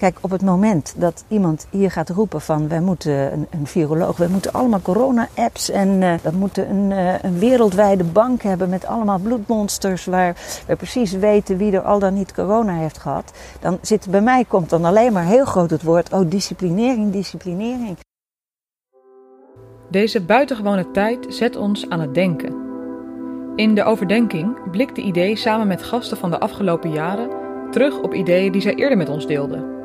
Kijk, op het moment dat iemand hier gaat roepen van wij moeten een, viroloog, wij moeten allemaal corona-apps en uh, we moeten een, uh, een, wereldwijde bank hebben met allemaal bloedmonsters waar we precies weten wie er al dan niet corona heeft gehad, dan zit bij mij komt dan alleen maar heel groot het woord oh disciplinering, disciplinering. Deze buitengewone tijd zet ons aan het denken. In de overdenking blikt de idee samen met gasten van de afgelopen jaren terug op ideeën die zij eerder met ons deelden.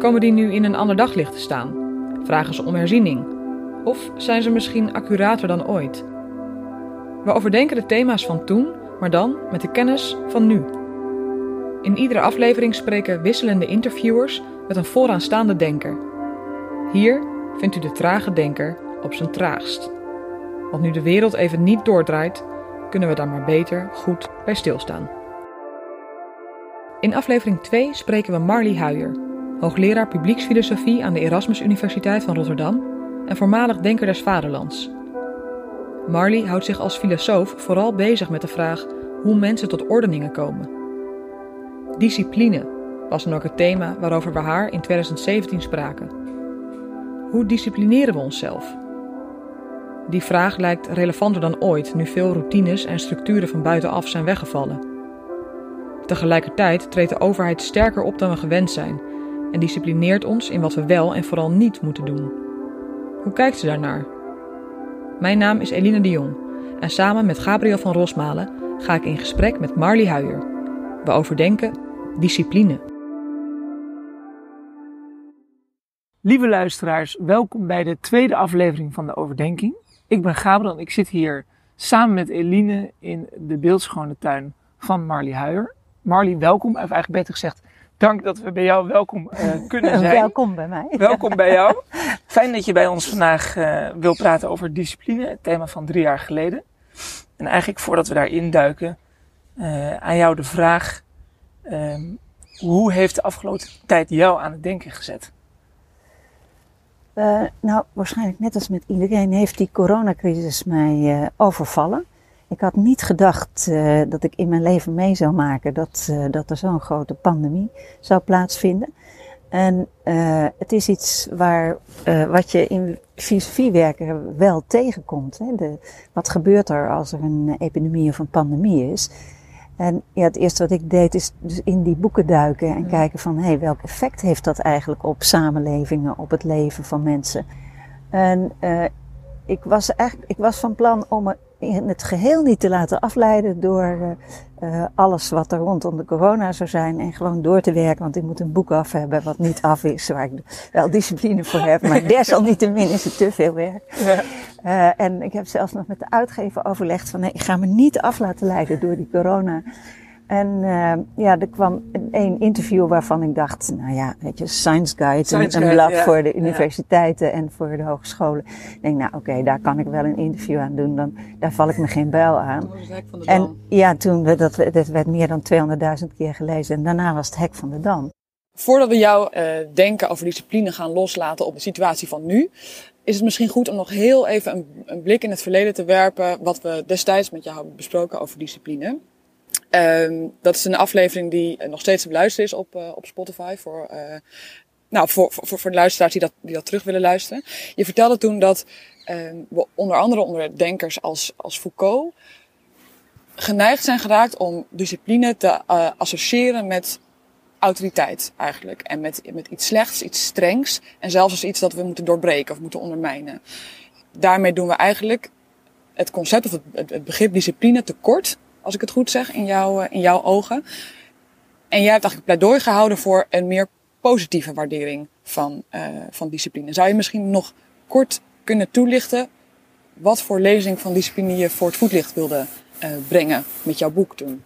Komen die nu in een ander daglicht te staan? Vragen ze om herziening? Of zijn ze misschien accurater dan ooit? We overdenken de thema's van toen, maar dan met de kennis van nu. In iedere aflevering spreken wisselende interviewers met een vooraanstaande denker. Hier vindt u de trage denker op zijn traagst. Want nu de wereld even niet doordraait, kunnen we daar maar beter goed bij stilstaan. In aflevering 2 spreken we Marley Huijer, hoogleraar publieksfilosofie aan de Erasmus Universiteit van Rotterdam en voormalig denker des vaderlands. Marley houdt zich als filosoof vooral bezig met de vraag hoe mensen tot ordeningen komen. Discipline was dan ook het thema waarover we haar in 2017 spraken. Hoe disciplineren we onszelf? Die vraag lijkt relevanter dan ooit nu veel routines en structuren van buitenaf zijn weggevallen. Tegelijkertijd treedt de overheid sterker op dan we gewend zijn en disciplineert ons in wat we wel en vooral niet moeten doen. Hoe kijkt ze daarnaar? Mijn naam is Eline de Jong en samen met Gabriel van Rosmalen ga ik in gesprek met Marley Huijer. We overdenken discipline. Lieve luisteraars, welkom bij de tweede aflevering van de Overdenking. Ik ben Gabriel en ik zit hier samen met Eline in de beeldschone tuin van Marley Huijer. Marley, welkom. Of eigenlijk beter gezegd, dank dat we bij jou welkom uh, kunnen zijn. welkom bij mij. Welkom bij jou. Fijn dat je bij ons vandaag uh, wil praten over discipline, het thema van drie jaar geleden. En eigenlijk voordat we daarin duiken, uh, aan jou de vraag, ehm, hoe heeft de afgelopen tijd jou aan het denken gezet? Nou, waarschijnlijk net als met iedereen heeft die coronacrisis mij overvallen. Ik had niet gedacht uh, dat ik in mijn leven mee zou maken dat, dat er zo'n grote pandemie zou plaatsvinden. En het is iets waar, wat je in filosofiewerken wel tegenkomt. Hè? De, wat gebeurt er als er een epidemie of een pandemie is? En ja, het eerste wat ik deed is dus in die boeken duiken en kijken van hé, hey, welk effect heeft dat eigenlijk op samenlevingen, op het leven van mensen. En ik was eigenlijk, ik was van plan om in het geheel niet te laten afleiden door uh, alles wat er rondom de corona zou zijn en gewoon door te werken, want ik moet een boek af hebben wat niet af is, waar ik wel discipline voor heb, maar desalniettemin is het te veel werk. Ja. Uh, en ik heb zelfs nog met de uitgever overlegd van nee, ik ga me niet af laten leiden door die corona. En uh, ja, er kwam een interview waarvan ik dacht, nou ja, weet je, Science Guide, Science een, blad ja, voor de universiteiten ja. en voor de hogescholen. Ik denk, nou oké, okay, daar kan ik wel een interview aan doen, dan, daar val ik me geen bijl aan. Was het hek van de en ja, toen, we, dat, dat werd meer dan 200.000 keer gelezen en daarna was het hek van de dam. Voordat we jouw uh, denken over discipline gaan loslaten op de situatie van nu, is het misschien goed om nog heel even een, een blik in het verleden te werpen wat we destijds met jou hebben besproken over discipline. Um, dat is een aflevering die nog steeds te beluisteren is op, uh, op Spotify voor, uh, nou, voor, voor, voor de luisteraars die dat, die dat terug willen luisteren. Je vertelde toen dat um, we onder andere onder denkers als, als Foucault geneigd zijn geraakt om discipline te associëren met autoriteit eigenlijk. En met, met iets slechts, iets strengs. En zelfs als iets dat we moeten doorbreken of moeten ondermijnen. Daarmee doen we eigenlijk het concept of het, het begrip discipline tekort als ik het goed zeg, in, jou, in jouw ogen. En jij hebt eigenlijk pleidooi gehouden voor een meer positieve waardering van, uh, van discipline. Zou je misschien nog kort kunnen toelichten wat voor lezing van discipline je voor het voetlicht wilde uh, brengen met jouw boek toen?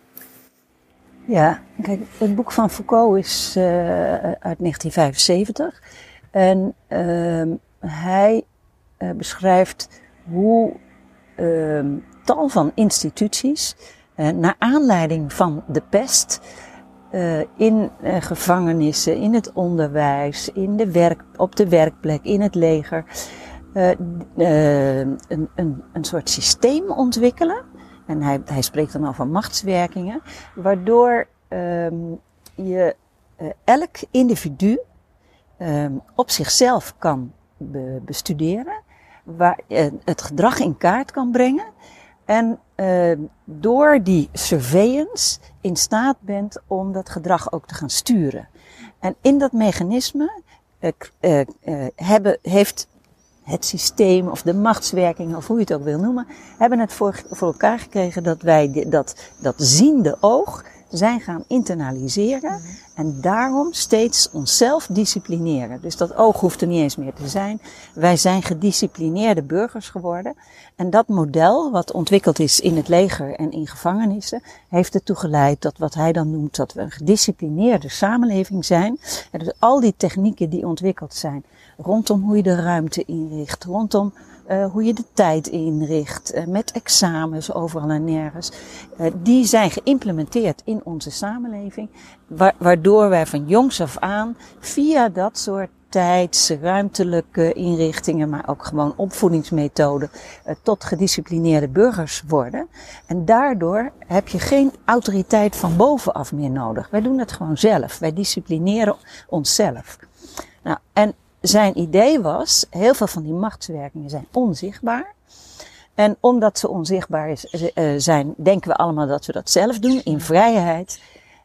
Ja, kijk, het boek van Foucault is uit 1975. En hij beschrijft hoe tal van instituties naar aanleiding van de pest uh, in uh, gevangenissen, in het onderwijs, in de werk, op de werkplek, in het leger, een, een, een soort systeem ontwikkelen. En hij, hij spreekt dan over machtswerkingen, waardoor um, je elk individu um, op zichzelf kan be bestuderen, waar het gedrag in kaart kan brengen en uh, door die surveillance in staat bent om dat gedrag ook te gaan sturen. En in dat mechanisme hebben, heeft het systeem of de machtswerking of hoe je het ook wil noemen, hebben het voor, voor elkaar gekregen dat wij dat, dat ziende oog zijn gaan internaliseren en daarom steeds onszelf disciplineren. Dus dat oog hoeft er niet eens meer te zijn. Wij zijn gedisciplineerde burgers geworden. En dat model, wat ontwikkeld is in het leger en in gevangenissen, heeft ertoe geleid dat wat hij dan noemt dat we een gedisciplineerde samenleving zijn. En dus al die technieken die ontwikkeld zijn rondom hoe je de ruimte inricht, rondom uh, hoe je de tijd inricht, uh, met examens overal en nergens. Uh, die zijn geïmplementeerd in onze samenleving, wa waardoor wij van jongs af aan via dat soort tijds, ruimtelijke inrichtingen, maar ook gewoon opvoedingsmethoden, tot gedisciplineerde burgers worden. En daardoor heb je geen autoriteit van bovenaf meer nodig. Wij doen het gewoon zelf. Wij disciplineren onszelf. Nou, en zijn idee was, heel veel van die machtswerkingen zijn onzichtbaar. En omdat ze onzichtbaar is, uh, zijn, denken we allemaal dat we dat zelf doen, in vrijheid.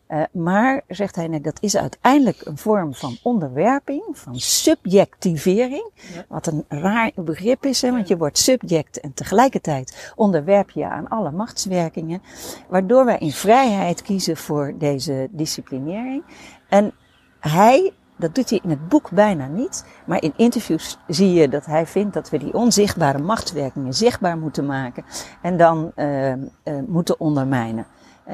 Uh, maar, zegt hij, nee, dat is uiteindelijk een vorm van onderwerping, van subjectivering. Ja. Wat een raar begrip is, hè, want je wordt subject en tegelijkertijd onderwerp je aan alle machtswerkingen. Waardoor wij in vrijheid kiezen voor deze disciplinering. En hij dat doet hij in het boek bijna niet. Maar in interviews zie je dat hij vindt dat we die onzichtbare machtswerkingen zichtbaar moeten maken. En dan uh, uh, moeten ondermijnen.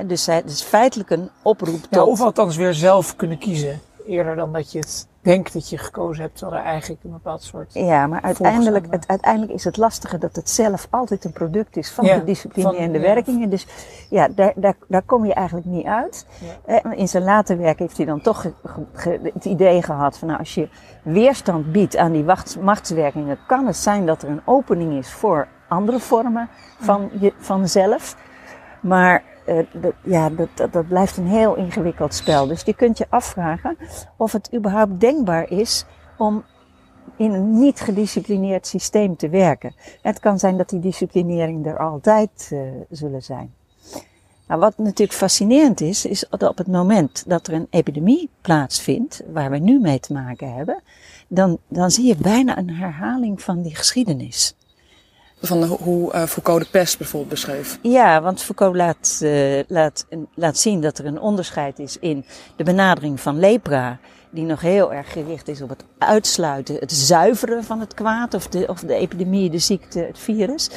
dus hij is feitelijk een oproep tot... Ja, of althans weer zelf kunnen kiezen. Eerder dan dat je het denkt dat je gekozen hebt, terwijl er eigenlijk een bepaald soort. Ja, maar uiteindelijk, het, uiteindelijk is het lastige dat het zelf altijd een product is van de discipline en de werkingen. Dus ja, daar, daar, daar kom je eigenlijk niet uit. Ja. Eh, in zijn later werk heeft hij dan toch het idee gehad van nou, als je weerstand biedt aan die machtswerkingen, kan het zijn dat er een opening is voor andere vormen van, je, van zelf. Maar dat, ja, dat, dat, blijft een heel ingewikkeld spel. Dus je kunt je afvragen of het überhaupt denkbaar is om in een niet gedisciplineerd systeem te werken. Het kan zijn dat die disciplinering er altijd uh, zullen zijn. Nou, wat natuurlijk fascinerend is, is dat op het moment dat er een epidemie plaatsvindt, waar we nu mee te maken hebben, dan, dan zie je bijna een herhaling van die geschiedenis van hoe uh, Foucault de pest bijvoorbeeld beschreef. Ja, want Foucault laat, uh, laat, laat zien dat er een onderscheid is in de benadering van lepra, die nog heel erg gericht is op het uitsluiten, het zuiveren van het kwaad, of de, of de epidemie, de ziekte, het virus.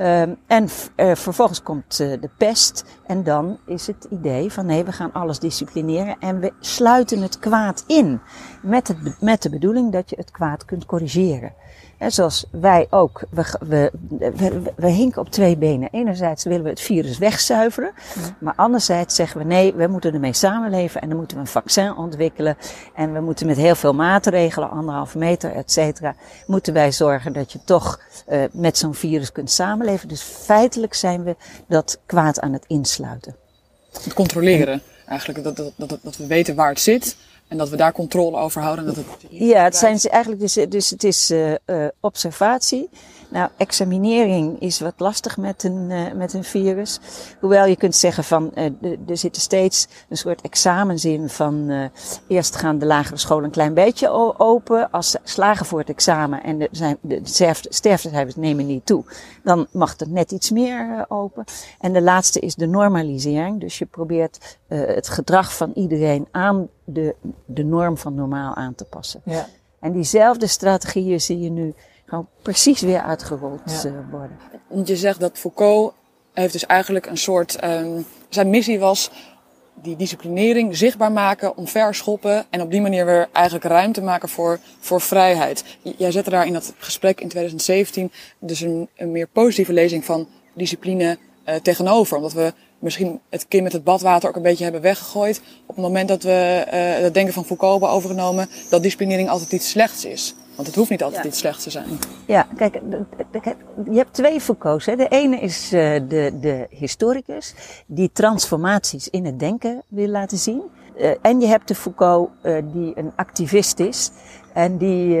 Um, en uh, vervolgens komt de pest en dan is het idee van nee, we gaan alles disciplineren en we sluiten het kwaad in. Met, het, met de bedoeling dat je het kwaad kunt corrigeren. En zoals wij ook, we, we, we, we, hinken op twee benen. Enerzijds willen we het virus wegzuiveren, maar anderzijds zeggen we nee, we moeten ermee samenleven en dan moeten we een vaccin ontwikkelen. En we moeten met heel veel maatregelen, anderhalf meter, et cetera, moeten wij zorgen dat je toch uh, met zo'n virus kunt samenleven. Dus feitelijk zijn we dat kwaad aan het insluiten. Het controleren, eigenlijk, dat, dat, dat, dat we weten waar het zit. En dat we daar controle over houden. Dat het ja, het zijn eigenlijk dus, dus het is uh, uh, observatie. Nou, examinering is wat lastig met een, uh, met een virus. Hoewel je kunt zeggen van, uh, er zitten steeds een soort examens in van, uh, eerst gaan de lagere scholen een klein beetje open. Als ze slagen voor het examen en de, zijn, de sterftecijfers nemen niet toe, dan mag het net iets meer open. En de laatste is de normalisering. Dus je probeert het gedrag van iedereen aan de, de norm van normaal aan te passen. Ja. En diezelfde strategieën zie je nu gewoon precies weer uitgerold ja. Eh, worden. Want je zegt dat Foucault heeft dus eigenlijk een soort, um, zijn missie was die disciplinering zichtbaar maken, omverschoppen en op die manier weer eigenlijk ruimte maken voor, voor vrijheid. Jij zette daar in dat gesprek in 2017 dus een, een meer positieve lezing van discipline uh, tegenover. Omdat we misschien het kind met het badwater ook een beetje hebben weggegooid. Op het moment dat we uh, het denken van Foucault hebben overgenomen, dat disciplinering altijd iets slechts is. Want het hoeft niet altijd iets slechts te zijn. Ja, kijk, je hebt twee Foucault's. Hè. De ene is uh, de, de historicus die transformaties in het denken wil laten zien. en je hebt de Foucault, die een activist is. En die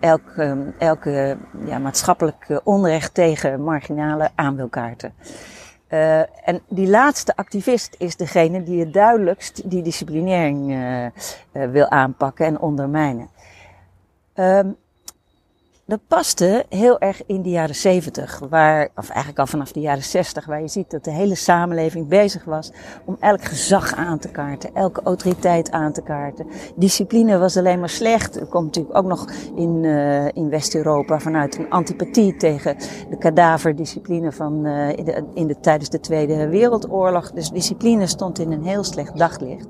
elke, elke ja, maatschappelijk onrecht tegen marginale aan wil kaarten. Uh, en die laatste activist is degene die het duidelijkst die disciplinering uh, uh, wil aanpakken en ondermijnen. Um, dat paste heel erg in de jaren 70, waar, of eigenlijk al vanaf de jaren 60, waar je ziet dat de hele samenleving bezig was om elk gezag aan te kaarten, elke autoriteit aan te kaarten. Discipline was alleen maar slecht. Er komt natuurlijk ook nog in, uh, in West-Europa vanuit een antipathie tegen de kadaverdiscipline van uh, in de, in de, tijdens de Tweede Wereldoorlog. Dus discipline stond in een heel slecht daglicht.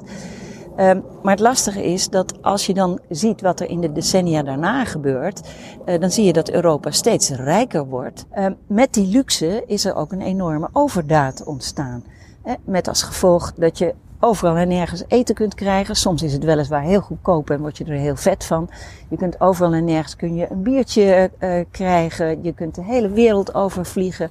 Um, maar het lastige is dat als je dan ziet wat er in de decennia daarna gebeurt, uh, dan zie je dat Europa steeds rijker wordt. Um, met die luxe is er ook een enorme overdaad ontstaan. Uh, met als gevolg dat je overal en nergens eten kunt krijgen. Soms is het weliswaar heel goedkoop en word je er heel vet van. Je kunt overal en nergens kun je een biertje uh, krijgen. Je kunt de hele wereld overvliegen.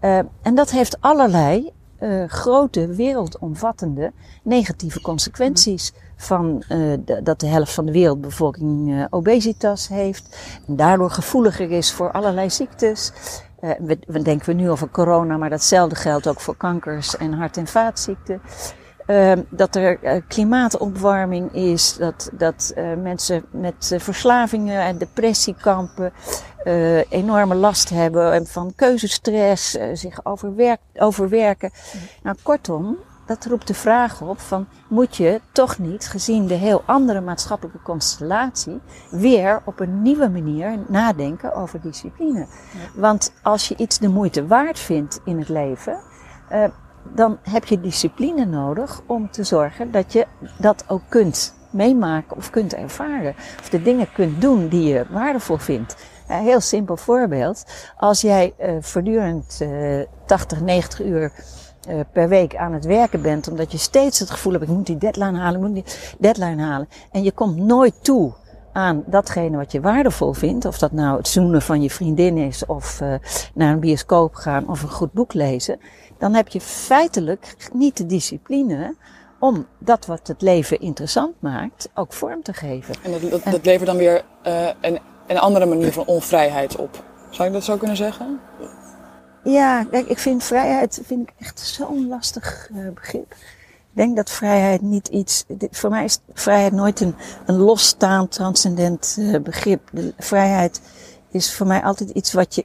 Uh, en dat heeft allerlei uh, grote wereldomvattende negatieve consequenties van uh, dat de helft van de wereldbevolking uh, obesitas heeft en daardoor gevoeliger is voor allerlei ziektes. we, we denken we nu over corona, maar datzelfde geldt ook voor kankers en hart- en vaatziekten. Uh, dat er uh, klimaatopwarming is, dat, dat uh, mensen met verslavingen en depressie kampen, enorme last hebben van keuzestress, zich overwerk, overwerken. Mm. Nou, kortom, dat roept de vraag op van moet je toch niet, gezien de heel andere maatschappelijke constellatie, weer op een nieuwe manier nadenken over discipline. Want als je iets de moeite waard vindt in het leven, dan heb je discipline nodig om te zorgen dat je dat ook kunt meemaken of kunt ervaren. Of de dingen kunt doen die je waardevol vindt. Een heel simpel voorbeeld. Als jij uh, voortdurend uh, 80, 90 uur uh, per week aan het werken bent, omdat je steeds het gevoel hebt, ik moet die deadline halen, ik moet die deadline halen. En je komt nooit toe aan datgene wat je waardevol vindt. Of dat nou het zoenen van je vriendin is, of uh, naar een bioscoop gaan, of een goed boek lezen dan heb je feitelijk niet de discipline om dat wat het leven interessant maakt ook vorm te geven. En dat, dat, dat levert dan weer uh, een, een andere manier van onvrijheid op. Zou je dat zo kunnen zeggen? Ja, kijk, ik vind vrijheid vind ik echt zo'n lastig uh, begrip. Ik denk dat vrijheid niet iets. Voor mij is vrijheid nooit een, een losstaand, transcendent uh, begrip. Vrijheid is voor mij altijd iets wat je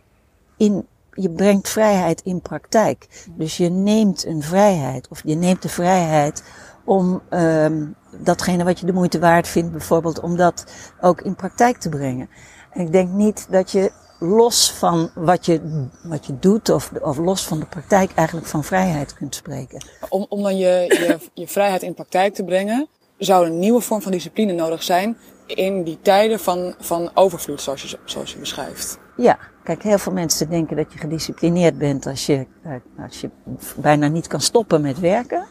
in je brengt vrijheid in praktijk. Dus je neemt een vrijheid, of je neemt de vrijheid om um, datgene wat je de moeite waard vindt, bijvoorbeeld, om dat ook in praktijk te brengen. En ik denk niet dat je los van wat je, wat je doet, of, of los van de praktijk, eigenlijk van vrijheid kunt spreken. Om, om dan je, je, je vrijheid in praktijk te brengen, zou een nieuwe vorm van discipline nodig zijn in die tijden van, van overvloed, zoals je, zoals je beschrijft. Ja, kijk, heel veel mensen denken dat je gedisciplineerd bent als je, eh, als je bijna niet kan stoppen met werken.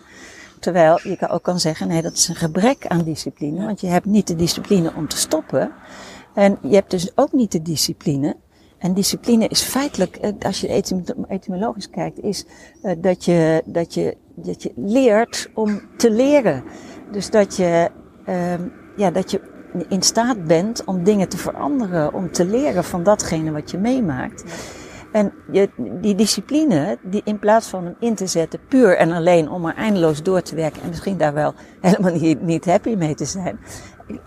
Terwijl je ook kan zeggen, nee, dat is een gebrek aan discipline. Want je hebt niet de discipline om te stoppen. En je hebt dus ook niet de discipline. En discipline is feitelijk, eh, als je etymologisch kijkt, is eh, dat je, dat je, dat je leert om te leren. Dus dat je, ehm, ja, dat je in staat bent om dingen te veranderen, om te leren van datgene wat je meemaakt. En je, die discipline, die in plaats van hem in te zetten puur en alleen om er eindeloos door te werken en misschien daar wel helemaal niet, niet happy mee te zijn,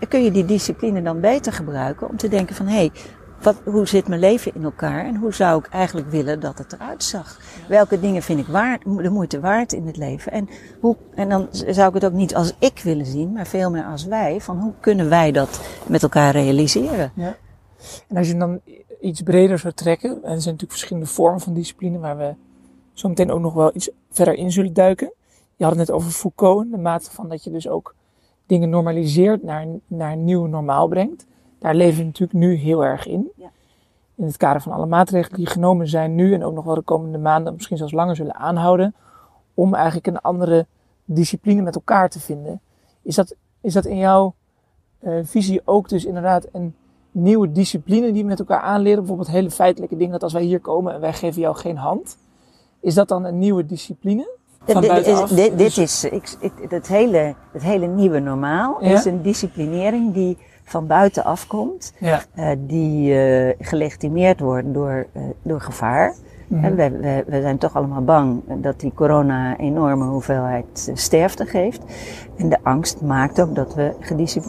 kun je die discipline dan beter gebruiken om te denken van hé, hey, wat, hoe zit mijn leven in elkaar en hoe zou ik eigenlijk willen dat het eruit zag? Welke dingen vind ik waard, de moeite waard in het leven? En, hoe, en dan zou ik het ook niet als ik willen zien, maar veel meer als wij. Van hoe kunnen wij dat met elkaar realiseren? Ja. En als je dan iets breder zou trekken, en er zijn natuurlijk verschillende vormen van discipline waar we zo meteen ook nog wel iets verder in zullen duiken. Je had het net over Foucault, de mate van dat je dus ook dingen normaliseert, naar, naar een nieuw normaal brengt. Daar leven we natuurlijk nu heel erg in. Ja. In het kader van alle maatregelen die genomen zijn nu en ook nog wel de komende maanden, misschien zelfs langer zullen aanhouden, om eigenlijk een andere discipline met elkaar te vinden. Is dat, is dat in jouw uh, visie ook dus inderdaad een nieuwe discipline die we met elkaar aanleren? Bijvoorbeeld hele feitelijke dingen, dat als wij hier komen en wij geven jou geen hand, is dat dan een nieuwe discipline? Van dit, buitenaf? is, dit, dit Dus- is ik, ik, het, hele, het hele nieuwe normaal Ja. is een disciplinering die van buitenaf komt. Ja. eh, die eh, gelegitimeerd wordt door, eh, door gevaar. Mhm. We, we, we zijn toch allemaal bang dat die corona een enorme hoeveelheid eh, sterfte geeft. En de angst maakt ook dat we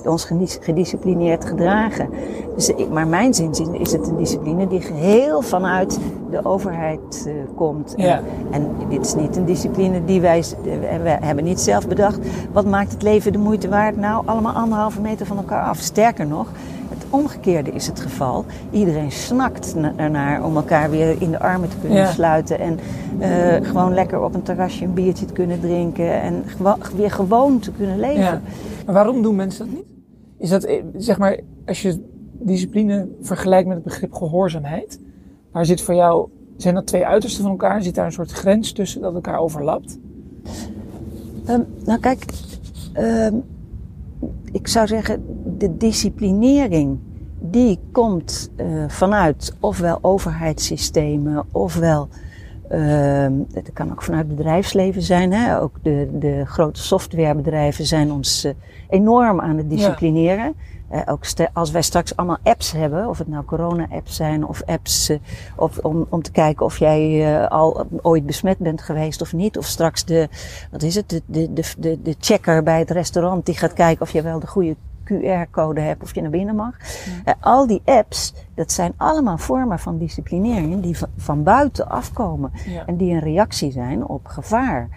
ons gedis- gedisciplineerd gedragen. Dus, ik- maar mijn zin is het een discipline die geheel vanuit de overheid eh, komt. En- Ja. En, dit is niet een discipline die wij, we hebben niet zelf bedacht. Wat maakt het leven de moeite waard? Nou, allemaal anderhalve meter van elkaar af. Sterker nog, omgekeerde is het geval. Iedereen snakt na- ernaar om elkaar weer in de armen te kunnen Ja. sluiten. En eh, gewoon lekker op een terrasje een biertje te kunnen drinken. En gewo- weer gewoon te kunnen leven. Ja. Maar waarom doen mensen dat niet? Is dat, eh, zeg maar, als je discipline vergelijkt met het begrip gehoorzaamheid, waar zit voor jou, zijn dat twee uitersten van elkaar? Zit daar een soort grens tussen dat elkaar overlapt? Ehm, nou kijk, ehm, ik zou zeggen, de disciplinering die komt eh, vanuit ofwel overheidssystemen ofwel ehm, het kan ook vanuit bedrijfsleven zijn. Hè? Ook de, de grote softwarebedrijven zijn ons eh, enorm aan het disciplineren. Eh, ook als wij straks allemaal apps hebben, of het nou corona-apps zijn of apps of, om, om te kijken of jij eh, al ooit besmet bent geweest of niet. Of straks de, wat is het, de, de, de, de, de checker bij het restaurant die gaat kijken of je wel de goede QR-code hebt of je naar binnen mag. Eh, al die apps, dat zijn allemaal vormen van disciplinering die van, buiten afkomen. Ja. En die een reactie zijn op gevaar.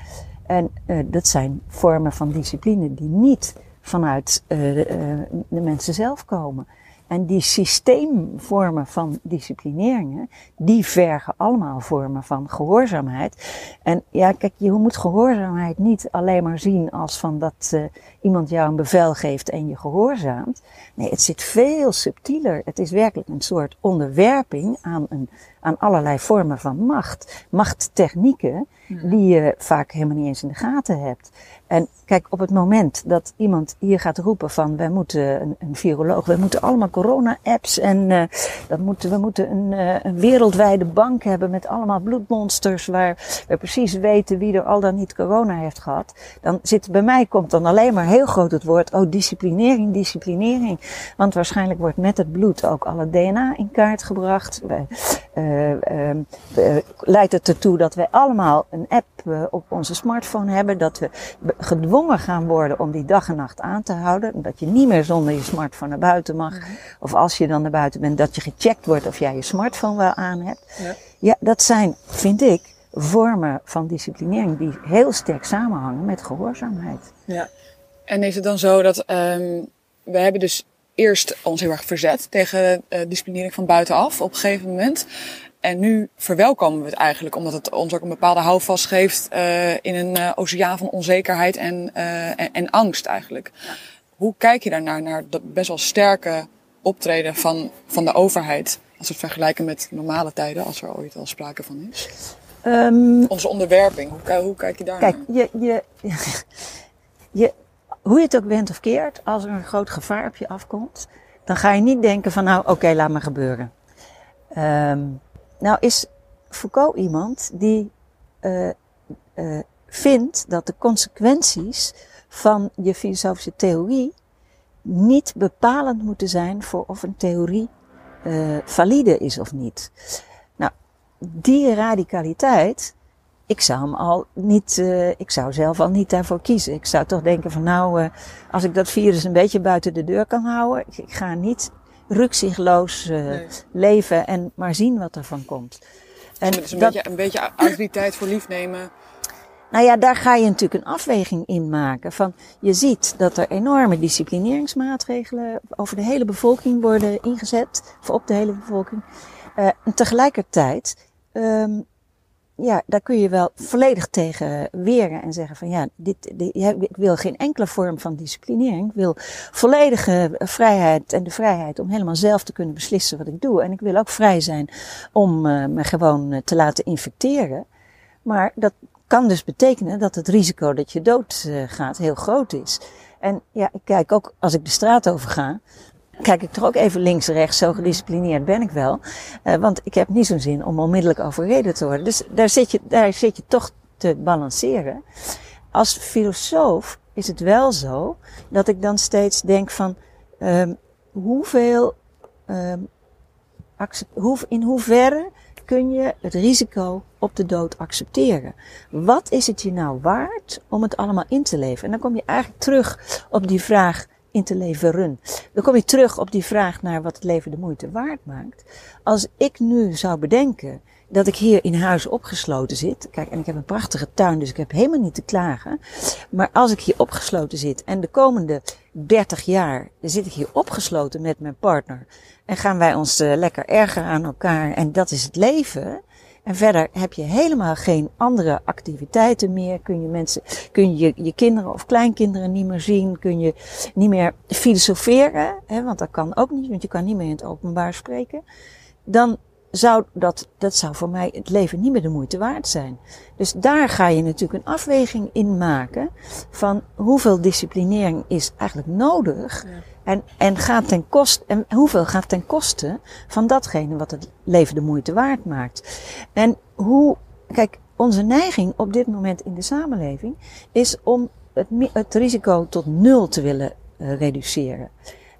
En eh, dat zijn vormen van discipline die niet vanuit de, eh, de mensen zelf komen. En die systeemvormen van disciplineringen, die vergen allemaal vormen van gehoorzaamheid. En ja, kijk, je moet gehoorzaamheid niet alleen maar zien als van dat iemand jou een bevel geeft en je gehoorzaamt. Nee, het zit veel subtieler. Het is werkelijk een soort onderwerping aan, een, aan allerlei vormen van macht. Machttechnieken die je vaak helemaal niet eens in de gaten hebt. En kijk, op het moment dat iemand hier gaat roepen van wij moeten een, een viroloog, wij moeten allemaal corona-apps en eh, dat moeten, we moeten een, eh, een wereldwijde bank hebben met allemaal bloedmonsters waar we precies weten wie er al dan niet corona heeft gehad. Dan zit bij mij komt dan alleen maar heel groot het woord, oh disciplinering, disciplinering. Want waarschijnlijk wordt met het bloed ook alle DNA in kaart gebracht. Eh, eh, eh, leidt het ertoe dat wij allemaal een app eh, op onze smartphone hebben. Dat we gedwongen gaan worden om die dag en nacht aan te houden. Dat je niet meer zonder je smartphone naar buiten mag. Of als je dan naar buiten bent, dat je gecheckt wordt of jij je smartphone wel aan hebt. Ja. Ja, dat zijn, vind ik, vormen van disciplinering die heel sterk samenhangen met gehoorzaamheid. Ja. En is het dan zo dat ehm we hebben dus eerst ons heel erg verzet tegen eh disciplinering van buitenaf op een gegeven moment. En nu verwelkomen we het eigenlijk, omdat het ons ook een bepaalde houvast geeft eh, in een eh, oceaan van onzekerheid en, en, en angst eigenlijk. Hoe kijk je daarnaar, naar dat best wel sterke optreden van, van de overheid? Als we het vergelijken met normale tijden, als er ooit al sprake van is. Ehm, Onze onderwerping, hoe, hoe kijk je daar Kijk, je, je, je, hoe je het ook went of keert, als er een groot gevaar op je afkomt, dan ga je niet denken van nou, oké, laat maar gebeuren. Ehm, nou is Foucault iemand die eh, eh, vindt dat de consequenties van je filosofische theorie niet bepalend moeten zijn voor of een theorie eh, valide is of niet. Nou, die radicaliteit, ik zou hem al niet, eh, ik zou zelf al niet daarvoor kiezen. Ik zou toch denken van nou, eh, als ik dat virus een beetje buiten de deur kan houden, ik, ik ga niet rukzichtloos eh, Nee. leven en maar zien wat er van komt. En Het is een, dat- beetje, een beetje autoriteit voor lief nemen. nou ja, daar ga je natuurlijk een afweging in maken. Van, je ziet dat er enorme disciplineringsmaatregelen over de hele bevolking worden ingezet. Of op de hele bevolking. En tegelijkertijd, ehm, ja, daar kun je wel volledig tegen weren en zeggen van ja, dit, ik wil geen enkele vorm van disciplinering. Ik wil volledige vrijheid en de vrijheid om helemaal zelf te kunnen beslissen wat ik doe. En ik wil ook vrij zijn om eh, me gewoon eh, te laten infecteren. Maar dat kan dus betekenen dat het risico dat je dood eh, gaat heel groot is. En ja, ik kijk ook als ik de straat over ga, kijk ik toch ook even links en rechts, zo gedisciplineerd ben ik wel. Eh, want ik heb niet zo'n zin om onmiddellijk overreden te worden. Dus daar zit je, daar zit je toch te balanceren. Als filosoof is het wel zo dat ik dan steeds denk van um, hoeveel, um, hoe, in hoeverre kun je het risico op de dood accepteren? Wat is het je nou waard om het allemaal in te leven? En dan kom je eigenlijk terug op die vraag in te leveren. Dan kom je terug op die vraag naar wat het leven de moeite waard maakt. Als ik nu zou bedenken dat ik hier in huis opgesloten zit. Kijk, en ik heb een prachtige tuin, dus ik heb helemaal niet te klagen. Maar als ik hier opgesloten zit en de komende 30 jaar zit ik hier opgesloten met mijn partner. En gaan wij ons uh, lekker erger aan elkaar en dat is het leven. En verder heb je helemaal geen andere activiteiten meer. Kun je mensen, kun je je kinderen of kleinkinderen niet meer zien. Kun je niet meer filosoferen, hè, want dat kan ook niet, want je kan niet meer in het openbaar spreken. Dan zou dat, dat zou voor mij het leven niet meer de moeite waard zijn. Dus daar ga je natuurlijk een afweging in maken van hoeveel disciplinering is eigenlijk nodig. En, en, gaat ten koste, en hoeveel gaat ten koste van datgene wat het leven de moeite waard maakt. En hoe, kijk, onze neiging op dit moment in de samenleving is om het, het risico tot nul te willen uh, reduceren.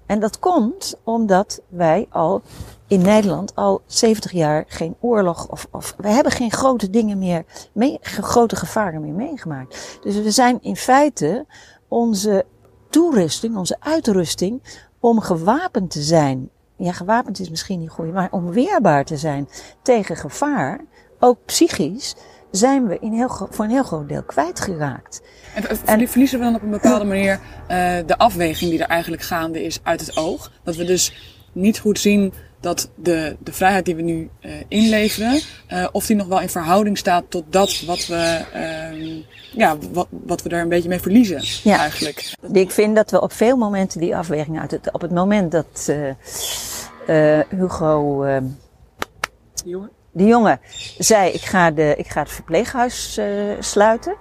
En dat komt omdat wij al in Nederland al 70 jaar geen oorlog of, of we hebben geen grote dingen meer, mee, grote gevaren meer meegemaakt. Dus we zijn in feite onze toerusting, onze uitrusting om gewapend te zijn. Ja, gewapend is misschien niet goed, maar om weerbaar te zijn tegen gevaar, ook psychisch, zijn we in heel, voor een heel groot deel kwijtgeraakt. En, en verliezen we dan op een bepaalde manier uh, de afweging die er eigenlijk gaande is uit het oog? Dat we dus niet goed zien dat de, de vrijheid die we nu uh, inleveren, uh, of die nog wel in verhouding staat tot dat wat we, uh, ja, wat, wat we daar een beetje mee verliezen ja. eigenlijk. Ik vind dat we op veel momenten die afweging uit het, op het moment dat uh, Hugo, ehm, jongen? die jongen zei ik ga, de, ik ga het verpleeghuis sluiten.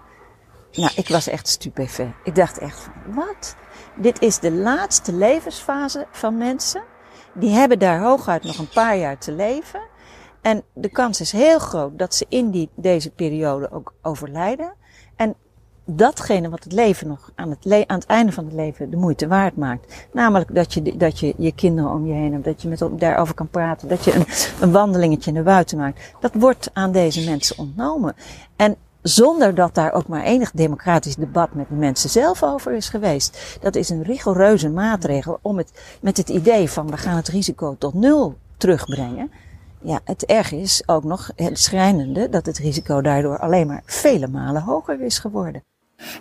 Nou, ik was echt stupefait. Ik dacht echt van, wat? Dit is de laatste levensfase van mensen. Die hebben daar hooguit nog een paar jaar te leven. En de kans is heel groot dat ze in die, deze periode ook overlijden. En datgene wat het leven nog aan het, aan het einde van het leven de moeite waard maakt. Namelijk dat je, dat je je kinderen om je heen hebt, dat je met daarover kan praten, dat je een, een wandelingetje naar buiten maakt. Dat wordt aan deze mensen ontnomen. En zonder dat daar ook maar enig democratisch debat met de mensen zelf over is geweest. Dat is een rigoureuze maatregel om het met het idee van we gaan het risico tot nul terugbrengen. Ja, het erg is ook nog het schrijnende dat het risico daardoor alleen maar vele malen hoger is geworden.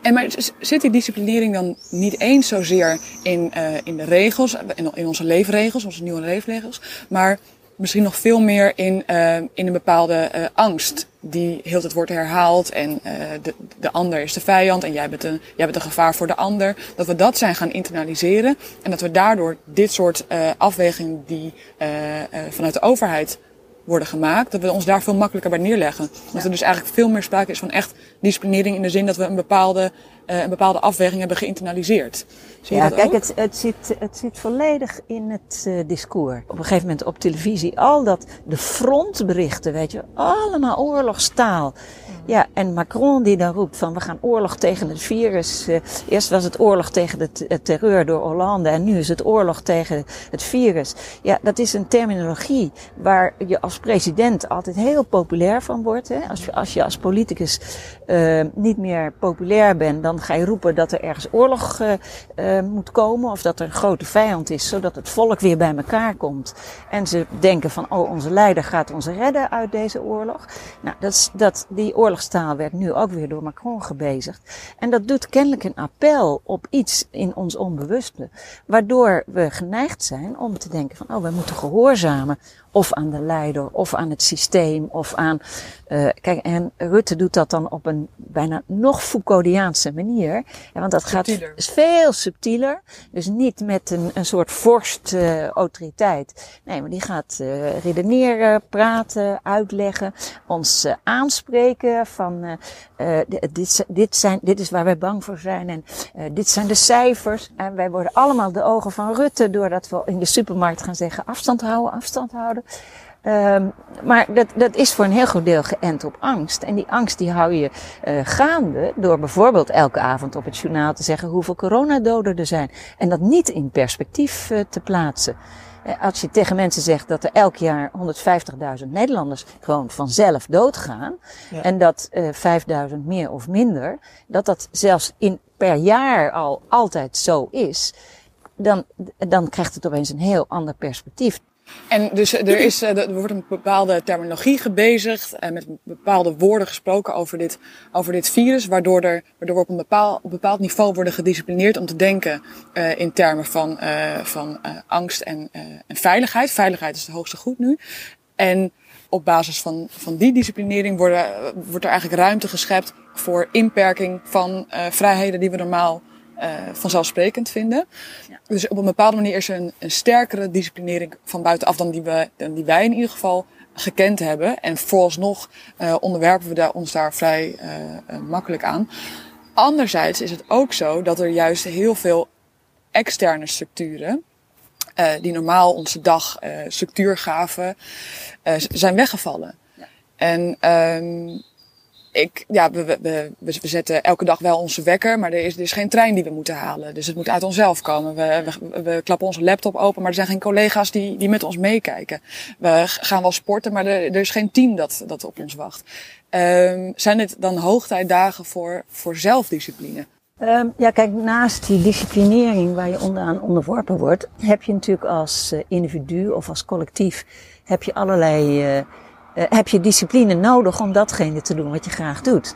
En maar zit die disciplinering dan niet eens zozeer in, uh, in de regels, in, in onze leefregels, onze nieuwe leefregels, maar misschien nog veel meer in, uh, in een bepaalde uh, angst die heel het wordt herhaald en uh, de, de ander is de vijand en jij bent, een, jij bent een gevaar voor de ander. Dat we dat zijn gaan internaliseren en dat we daardoor dit soort afwegingen die vanuit de overheid worden gemaakt, dat we ons daar veel makkelijker bij neerleggen. Dat er dus eigenlijk veel meer sprake is van echt disciplinering in de zin dat we een bepaalde, uh, een bepaalde afweging hebben geïnternaliseerd. Zie ja, kijk, het, het, zit, het zit volledig in het uh, discours. Op een gegeven moment op televisie, al dat, de frontberichten, weet je, allemaal oorlogstaal. Ja, en Macron die dan roept van we gaan oorlog tegen het virus. Uh, eerst was het oorlog tegen de terreur door Hollande en nu is het oorlog tegen het virus. Ja, dat is een terminologie waar je als president altijd heel populair van wordt. Hè? Als, je, als je als politicus uh, niet meer populair bent, dan ga je roepen dat er ergens oorlog uh, moet komen of dat er een grote vijand is, zodat het volk weer bij elkaar komt. En ze denken van, oh, onze leider gaat ons redden uit deze oorlog. Nou, dat, dat, die oorlog oorlogstaal werd nu ook weer door Macron gebezigd. En dat doet kennelijk een appel op iets in ons onbewuste. Waardoor we geneigd zijn om te denken van, oh, we moeten gehoorzamen of aan de leider, of aan het systeem, of aan. Uh, kijk, en Rutte doet dat dan op een bijna nog Foucauldiaanse manier. Ja, want dat subtieler. gaat veel subtieler. Dus niet met een, een soort vorst uh, autoriteit. Nee, maar die gaat uh, redeneren, praten, uitleggen, ons aanspreken van dit, dit, zijn, dit is waar wij bang voor zijn en dit zijn de cijfers. En wij worden allemaal de ogen van Rutte doordat we in de supermarkt gaan zeggen afstand houden, afstand houden. Ehm, maar dat, dat is voor een heel groot deel geënt op angst. En die angst die hou je uh, gaande door bijvoorbeeld elke avond op het journaal te zeggen hoeveel coronadoden er zijn. En dat niet in perspectief te plaatsen. Uh, als je tegen mensen zegt dat er elk jaar 150.000 Nederlanders gewoon vanzelf doodgaan. Ja. En dat 5.000 meer of minder. Dat dat zelfs in, per jaar al altijd zo is. Dan, dan krijgt het opeens een heel ander perspectief. En dus er, is, eh, er wordt een bepaalde terminologie gebezigd en met bepaalde woorden gesproken over dit, over dit virus, waardoor, er, waardoor we op een bepaald, op een bepaald niveau worden gedisciplineerd om te denken uh, in termen van, uh, van uh, angst en, en veiligheid. Veiligheid is het hoogste goed nu. En op basis van, van die disciplinering worden, wordt er eigenlijk ruimte geschept voor inperking van vrijheden die we normaal vanzelfsprekend vinden. Dus op een bepaalde manier is er een, een, sterkere disciplinering van buitenaf dan die, we, dan die wij in ieder geval gekend hebben. En vooralsnog uh, onderwerpen we daar, ons daar vrij uh, makkelijk aan. Anderzijds is het ook zo dat er juist heel veel externe structuren, die normaal onze dag structuur gaven, zijn weggevallen. Ja. En um, ik, ja, we, we, we, zetten elke dag wel onze wekker, maar er is, er is geen trein die we moeten halen. Dus het moet uit onszelf komen. We, we, we klappen onze laptop open, maar er zijn geen collega's die, die met ons meekijken. We gaan wel sporten, maar er, er is geen team dat, dat op ons wacht. Um, zijn dit dan hoogtijdagen voor, voor zelfdiscipline? Um, ja, kijk, naast die disciplinering waar je onderaan onderworpen wordt, heb je natuurlijk als uh, individu of als collectief heb je allerlei uh, uh, heb je discipline nodig om datgene te doen wat je graag doet.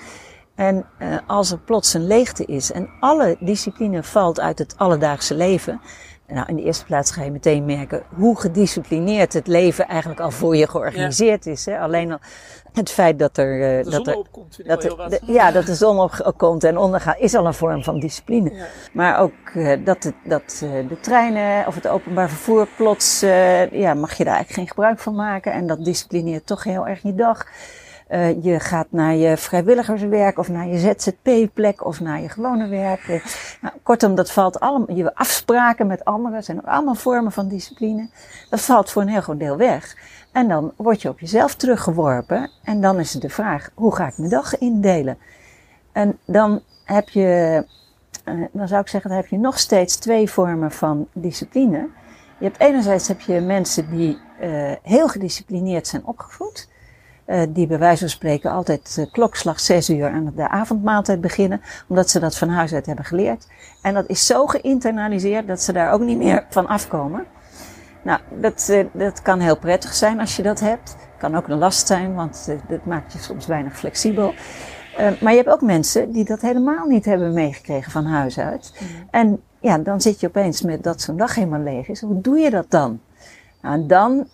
En uh, als er plots een leegte is en alle discipline valt uit het alledaagse leven, nou, in de eerste plaats ga je meteen merken hoe gedisciplineerd het leven eigenlijk al voor je georganiseerd ja. is. Hè? Alleen al het feit dat er. Uh, de dat er, opkomt, dat er, de, ja, dat de zon opkomt en ondergaat, is al een vorm van discipline. Ja. Maar ook uh, dat, het, dat uh, de treinen of het openbaar vervoer plots, ja, mag je daar eigenlijk geen gebruik van maken. En dat disciplineert toch heel erg je dag. Uh, je gaat naar je vrijwilligerswerk of naar je ZZP-plek of naar je gewone werk. Uh, nou, kortom, dat valt allemaal, je afspraken met anderen zijn ook allemaal vormen van discipline. Dat valt voor een heel groot deel weg. En dan word je op jezelf teruggeworpen. En dan is de vraag, hoe ga ik mijn dag indelen? En dan heb je, uh, dan zou ik zeggen, dan heb je nog steeds twee vormen van discipline. Je hebt enerzijds heb je mensen die heel gedisciplineerd zijn opgevoed. Uh, die bij wijze van spreken altijd uh, klokslag zes uur aan de avondmaaltijd beginnen, omdat ze dat van huis uit hebben geleerd. En dat is zo geïnternaliseerd dat ze daar ook niet meer van afkomen. Nou, dat, uh, dat kan heel prettig zijn als je dat hebt. Kan ook een last zijn, want dat maakt je soms weinig flexibel. maar je hebt ook mensen die dat helemaal niet hebben meegekregen van huis uit. Mm. En ja, dan zit je opeens met dat zo'n dag helemaal leeg is. Hoe doe je dat dan? Nou, dan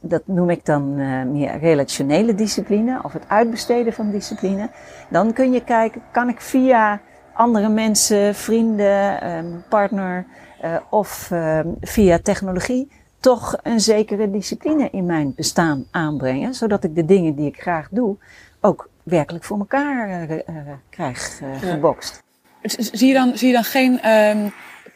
dat noem ik dan uh, meer relationele discipline of het uitbesteden van discipline. Dan kun je kijken, kan ik via andere mensen, vrienden, um, partner uh, of uh, via technologie toch een zekere discipline in mijn bestaan aanbrengen, zodat ik de dingen die ik graag doe ook werkelijk voor elkaar krijg gebokst. Zie je dan, zie je dan geen um,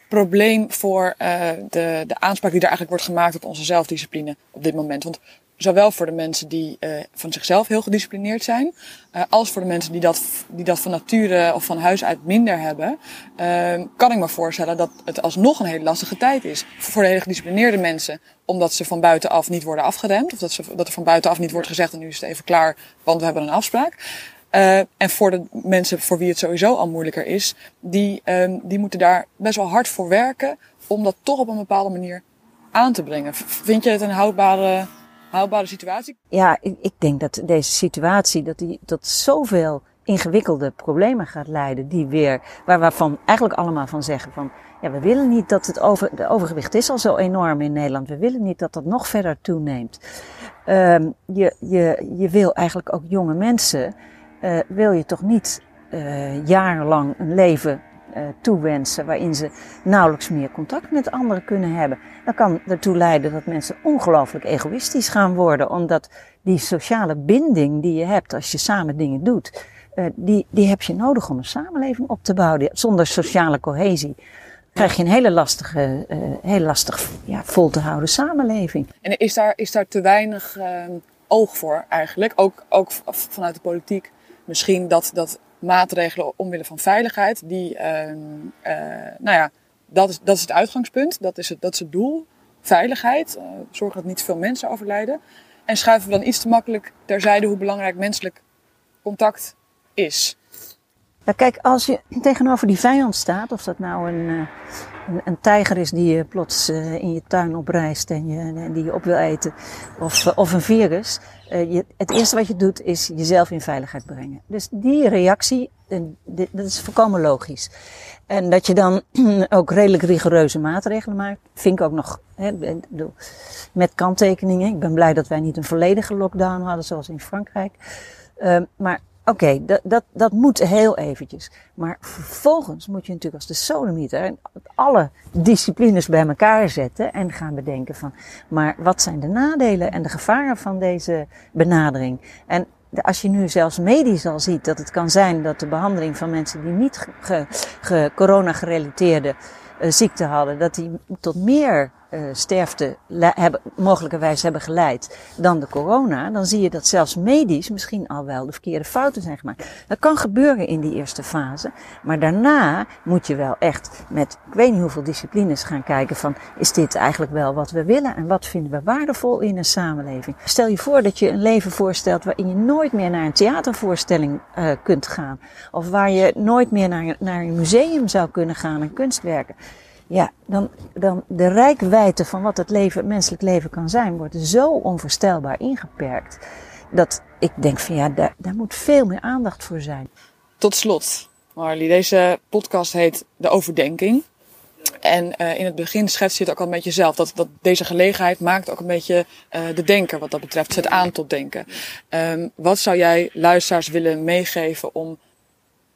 probleem voor uh, de, de aanspraak die er eigenlijk wordt gemaakt op onze zelfdiscipline op dit moment. Want zowel voor de mensen die uh, van zichzelf heel gedisciplineerd zijn, uh, als voor de mensen die dat, die dat van nature of van huis uit minder hebben, kan ik me voorstellen dat het alsnog een hele lastige tijd is. Voor de hele gedisciplineerde mensen, omdat ze van buitenaf niet worden afgeremd, of dat, ze, dat er van buitenaf niet wordt gezegd en nu is het even klaar, want we hebben een afspraak. Uh, en voor de mensen voor wie het sowieso al moeilijker is, die, um, die moeten daar best wel hard voor werken om dat toch op een bepaalde manier aan te brengen. Vind je het een houdbare, houdbare situatie? Ja, ik, ik denk dat deze situatie dat die tot zoveel ingewikkelde problemen gaat leiden, die weer, waar waarvan eigenlijk allemaal van zeggen van, ja, we willen niet dat het over, de overgewicht is al zo enorm in Nederland. We willen niet dat dat nog verder toeneemt. Um, je, je, je wil eigenlijk ook jonge mensen uh, wil je toch niet uh, jarenlang een leven uh, toewensen waarin ze nauwelijks meer contact met anderen kunnen hebben. Dat kan ertoe leiden dat mensen ongelooflijk egoïstisch gaan worden, omdat die sociale binding die je hebt als je samen dingen doet, die, die heb je nodig om een samenleving op te bouwen. Zonder sociale cohesie krijg je een hele lastige, uh, heel lastig ja, vol te houden samenleving. En is daar, is daar te weinig uh, oog voor eigenlijk? Ook, ook vanuit de politiek misschien dat, dat maatregelen omwille van veiligheid, die, uh, nou ja, dat is, dat is het uitgangspunt, dat is het, dat is het doel. Veiligheid, zorgen dat niet veel mensen overlijden. En schuiven we dan iets te makkelijk terzijde hoe belangrijk menselijk contact is. Ja, kijk, als je tegenover die vijand staat, of dat nou een, eh, een, een tijger is die je plots in je tuin oprijst en, je, en die je op wil eten, of, of een virus, je, het eerste wat je doet is jezelf in veiligheid brengen. Dus die reactie, dat is volkomen logisch. En dat je dan ook redelijk rigoureuze maatregelen maakt, vind ik ook nog hè, met kanttekeningen. Ik ben blij dat wij niet een volledige lockdown hadden zoals in Frankrijk. Uh, maar Oké, okay, dat, dat, dat moet heel eventjes. Maar vervolgens moet je natuurlijk als de sodomieter alle disciplines bij elkaar zetten en gaan bedenken van, maar wat zijn de nadelen en de gevaren van deze benadering? En als je nu zelfs medisch al ziet dat het kan zijn dat de behandeling van mensen die niet ge, ge, corona-gerelateerde uh, ziekte hadden, dat die tot meer sterfte hebben, mogelijkerwijs hebben geleid dan de corona, dan zie je dat zelfs medisch misschien al wel de verkeerde fouten zijn gemaakt. Dat kan gebeuren in die eerste fase, maar daarna moet je wel echt met ik weet niet hoeveel disciplines gaan kijken van is dit eigenlijk wel wat we willen en wat vinden we waardevol in een samenleving. Stel je voor dat je een leven voorstelt waarin je nooit meer naar een theatervoorstelling uh, kunt gaan of waar je nooit meer naar, naar een museum zou kunnen gaan en kunstwerken ja, dan, dan de rijkwijde van wat het, leven, het menselijk leven kan zijn, wordt zo onvoorstelbaar ingeperkt. Dat ik denk van ja, daar, daar moet veel meer aandacht voor zijn. Tot slot, Marley, deze podcast heet De Overdenking. En uh, in het begin schetst je het ook al een beetje zelf. Dat, dat deze gelegenheid maakt ook een beetje uh, de denker wat dat betreft. Zet aan tot denken. Um, wat zou jij luisteraars willen meegeven om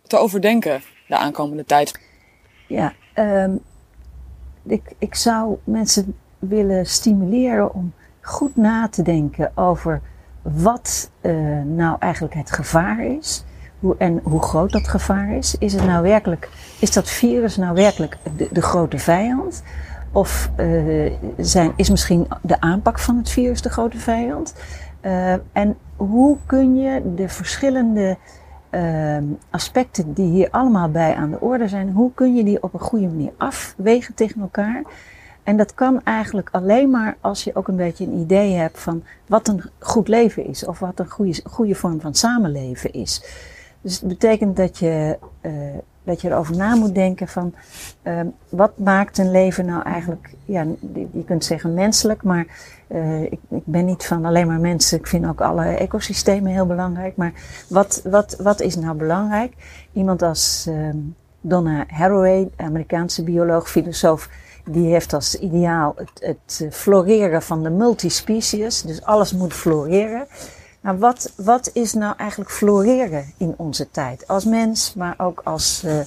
te overdenken de aankomende tijd? Ja, um, ik, ik zou mensen willen stimuleren om goed na te denken over wat uh, nou eigenlijk het gevaar is. Hoe, en hoe groot dat gevaar is. Is, het nou werkelijk, is dat virus nou werkelijk de, grote vijand? Of uh, zijn, is misschien de aanpak van het virus de grote vijand? Uh, en hoe kun je de verschillende uh, aspecten die hier allemaal bij aan de orde zijn, hoe kun je die op een goede manier afwegen tegen elkaar? En dat kan eigenlijk alleen maar als je ook een beetje een idee hebt van wat een goed leven is of wat een goede, goede vorm van samenleven is. Dus het betekent dat je, uh, dat je erover na moet denken van uh, wat maakt een leven nou eigenlijk, ja, je kunt zeggen menselijk, maar uh, ik, ik, ben niet van alleen maar mensen. Ik vind ook alle ecosystemen heel belangrijk. Maar wat, wat, wat is nou belangrijk? Iemand als uh, Donna Haraway, Amerikaanse bioloog, filosoof, die heeft als ideaal het, het floreren van de multispecies. Dus alles moet floreren. Nou, wat, wat is nou eigenlijk floreren in onze tijd? Als mens, maar ook als, uh,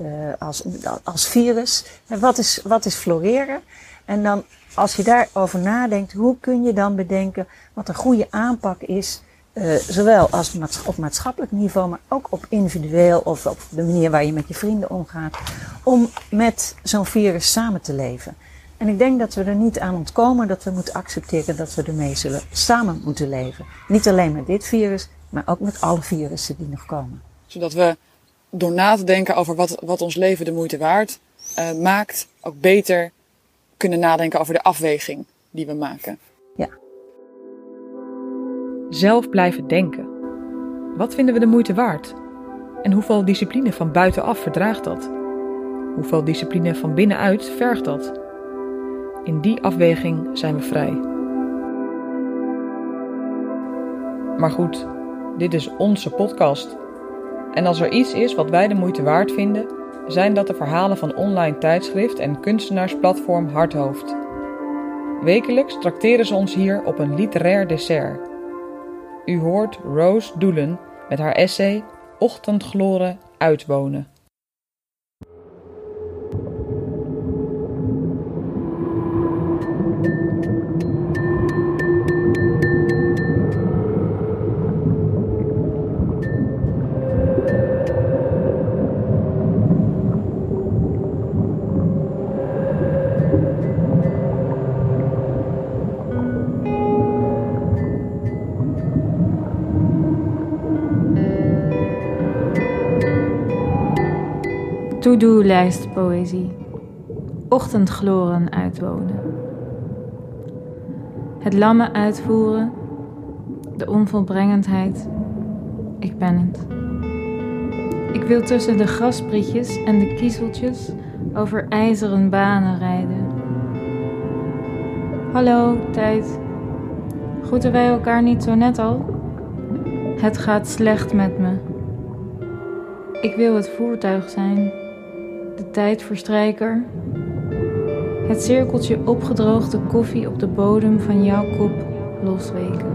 uh, als, als virus. En wat is, wat is floreren? En dan als je daarover nadenkt, hoe kun je dan bedenken wat een goede aanpak is, uh, zowel als op maatschappelijk niveau, maar ook op individueel of op de manier waar je met je vrienden omgaat, om met zo'n virus samen te leven. En ik denk dat we er niet aan ontkomen dat we moeten accepteren dat we ermee zullen samen moeten leven. Niet alleen met dit virus, maar ook met alle virussen die nog komen. Zodat we door na te denken over wat, wat ons leven de moeite waard uh, maakt, ook beter kunnen nadenken over de afweging die we maken. Ja. Zelf blijven denken. Wat vinden we de moeite waard? En hoeveel discipline van buitenaf verdraagt dat? Hoeveel discipline van binnenuit vergt dat? In die afweging zijn we vrij. Maar goed, dit is onze podcast. En als er iets is wat wij de moeite waard vinden, zijn dat de verhalen van online tijdschrift en kunstenaarsplatform Hardhoofd. Wekelijks trakteren ze ons hier op een literair dessert. U hoort Rose Doelen met haar essay Ochtendgloren uitwonen. To-do-lijst poëzie. Ochtendgloren uitwonen. Het lamme uitvoeren. De onvolbrengendheid. Ik ben het. Ik wil tussen de grasprietjes en de kiezeltjes over ijzeren banen rijden. Hallo, tijd. Groeten wij elkaar niet zo net al? Het gaat slecht met me. Ik wil het voertuig zijn, tijdverstrijker, het cirkeltje opgedroogde koffie op de bodem van jouw kop losweken.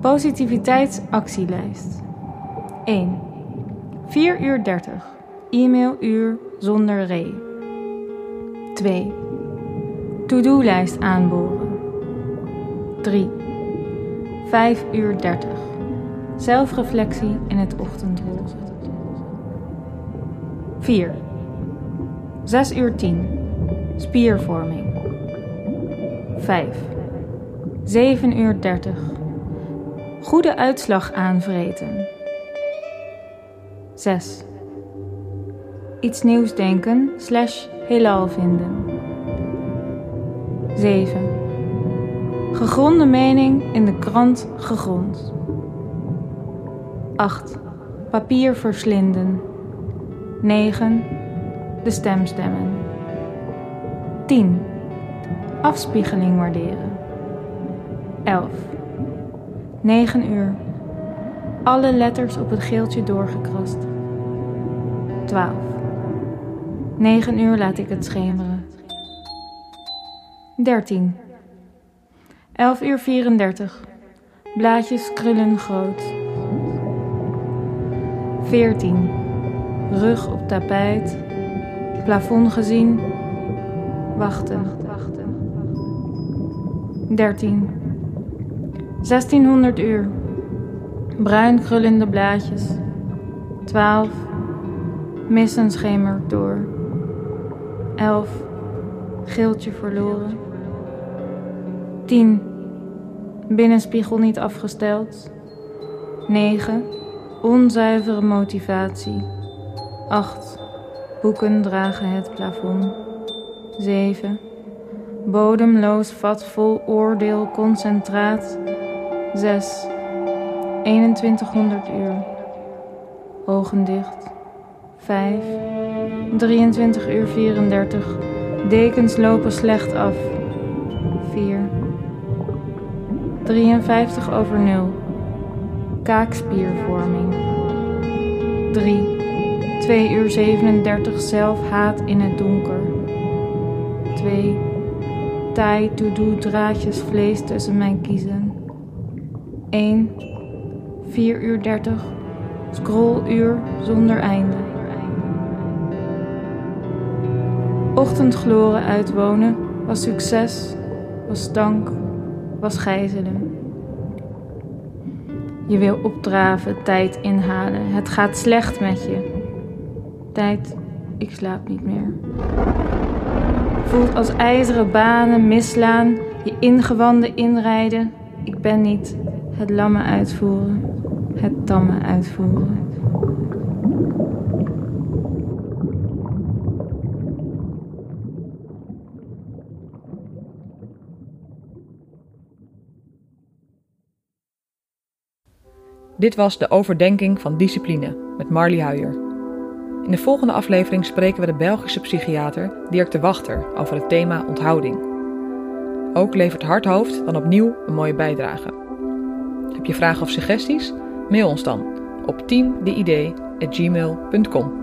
Positiviteitsactielijst 1. 4 uur 30. E-mailuur zonder re. 2. To-do-lijst aanboren. 3. 5 uur 30. Zelfreflectie in het ochtendroze. 4. 6 uur 10. Spiervorming. 5. 7 uur 30. Goede uitslag aanvreten. 6. Iets nieuws denken slash heelal vinden. 7. Gegronde mening in de krant gegrond. 8. Papier verslinden. 9. De stem stemmen. 10. Afspiegeling waarderen. 11. 9 uur. Alle letters op het geeltje doorgekrast. 12. 9 uur laat ik het schemeren. 13. 11 uur 34. Blaadjes krullen groot. 14. Rug op tapijt. Plafond gezien. Wachten. 13. 1600 uur. Bruin krullende blaadjes. 12. Missen schemert door. 11. Geeltje verloren. 10. Binnenspiegel niet afgesteld. 9. Onzuivere motivatie. 8. Boeken dragen het plafond. 7. Bodemloos vat vol oordeel concentraat. 6. 2100 uur. Ogen dicht. 5. 23 uur 34. Dekens lopen slecht af. 4. 53 over 0. Kaakspiervorming. 3. 2 uur 37 zelfhaat in het donker. 2. Taai to-do draadjes vlees tussen mijn kiezen. 1. 4 uur 30. Scrolluur zonder einde. Ochtendgloren uitwonen was succes, was stank, was gijzelen. Je wil opdraven, tijd inhalen. Het gaat slecht met je. Tijd, ik slaap niet meer. Voelt als ijzeren banen mislaan, je ingewanden inrijden. Ik ben niet het lamme uitvoeren, het tamme uitvoeren. Dit was de overdenking van discipline met Marley Huijer. In de volgende aflevering spreken we de Belgische psychiater Dirk de Wachter over het thema onthouding. Ook levert Harthoofd dan opnieuw een mooie bijdrage. Heb je vragen of suggesties? Mail ons dan op teamdeidee.gmail.com